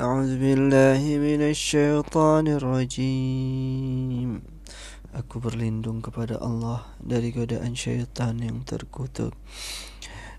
أعوذ بالله من الشيطان الرجيم Aku berlindung kepada Allah dari godaan syaitan yang terkutuk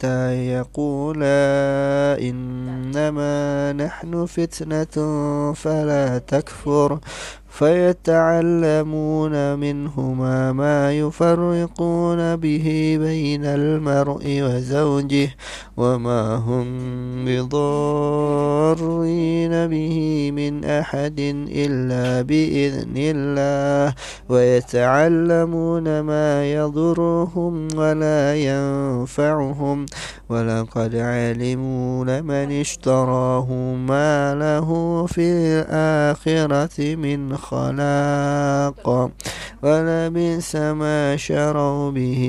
حتى يقولا إنما نحن فتنة فلا تكفر. فيتعلمون منهما ما يفرقون به بين المرء وزوجه وما هم بضارين به من أحد إلا بإذن الله. ويتعلمون ما يضرهم ولا ينفعهم. ولقد علموا لمن اشتراه ما له في الآخرة من خلاق. ولبئس ما شروا به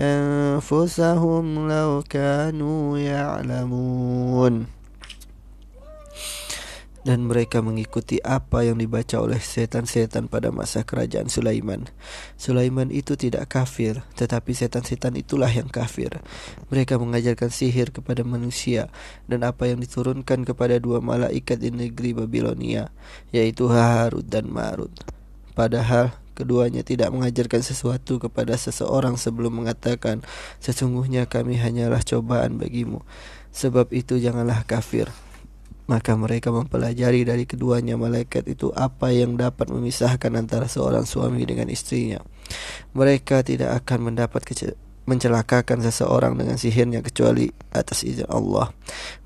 أنفسهم لو كانوا يعلمون. Dan mereka mengikuti apa yang dibaca oleh setan-setan pada masa kerajaan Sulaiman. Sulaiman itu tidak kafir, tetapi setan-setan itulah yang kafir. Mereka mengajarkan sihir kepada manusia dan apa yang diturunkan kepada dua malaikat di negeri Babilonia, yaitu Harut dan Marut. Padahal keduanya tidak mengajarkan sesuatu kepada seseorang sebelum mengatakan, "Sesungguhnya kami hanyalah cobaan bagimu." Sebab itu janganlah kafir maka mereka mempelajari dari keduanya malaikat itu apa yang dapat memisahkan antara seorang suami dengan istrinya. Mereka tidak akan mendapat mencelakakan seseorang dengan sihirnya kecuali atas izin Allah.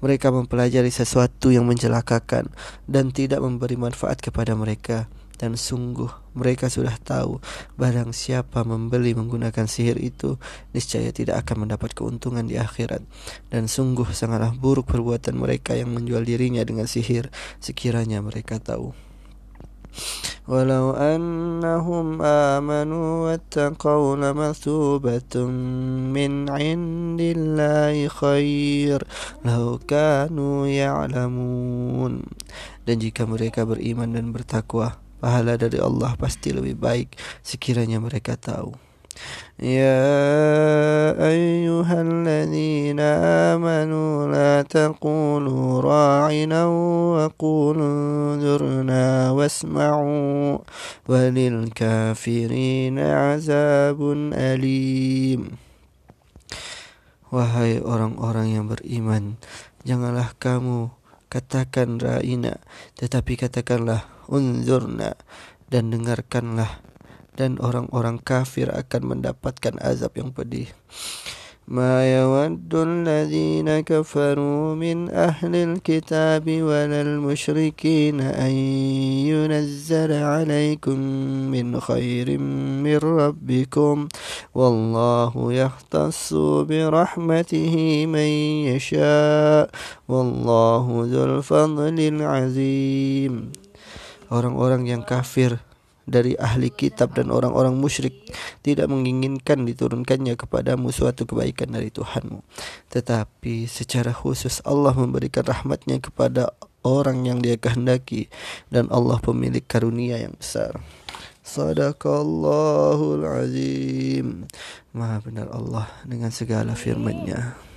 Mereka mempelajari sesuatu yang mencelakakan dan tidak memberi manfaat kepada mereka dan sungguh mereka sudah tahu barang siapa membeli menggunakan sihir itu niscaya tidak akan mendapat keuntungan di akhirat dan sungguh sangatlah buruk perbuatan mereka yang menjual dirinya dengan sihir sekiranya mereka tahu ولو أنهم آمنوا واتقوا لمثوبة من عند الله خير لو كانوا يعلمون dan jika mereka beriman dan bertakwa pahala dari Allah pasti lebih baik sekiranya mereka tahu. Ayyuhalladzina amanu la taqulu ra'ina wa qulu zurna wasma'u walil kafirina azabun alim Wahai orang-orang yang beriman janganlah kamu katakan ra'ina tetapi katakanlah unzurna dan dengarkanlah dan orang-orang kafir akan mendapatkan azab yang pedih. ما يود الذين كفروا من أهل الكتاب ولا المشركين أن ينزل عليكم من خير من ربكم والله يختص برحمته من يشاء والله ذو الفضل العظيم orang-orang yang kafir dari ahli kitab dan orang-orang musyrik tidak menginginkan diturunkannya kepadamu suatu kebaikan dari Tuhanmu. Tetapi secara khusus Allah memberikan rahmatnya kepada orang yang dia kehendaki dan Allah pemilik karunia yang besar. Sadaqallahul azim. Maha benar Allah dengan segala firman-Nya.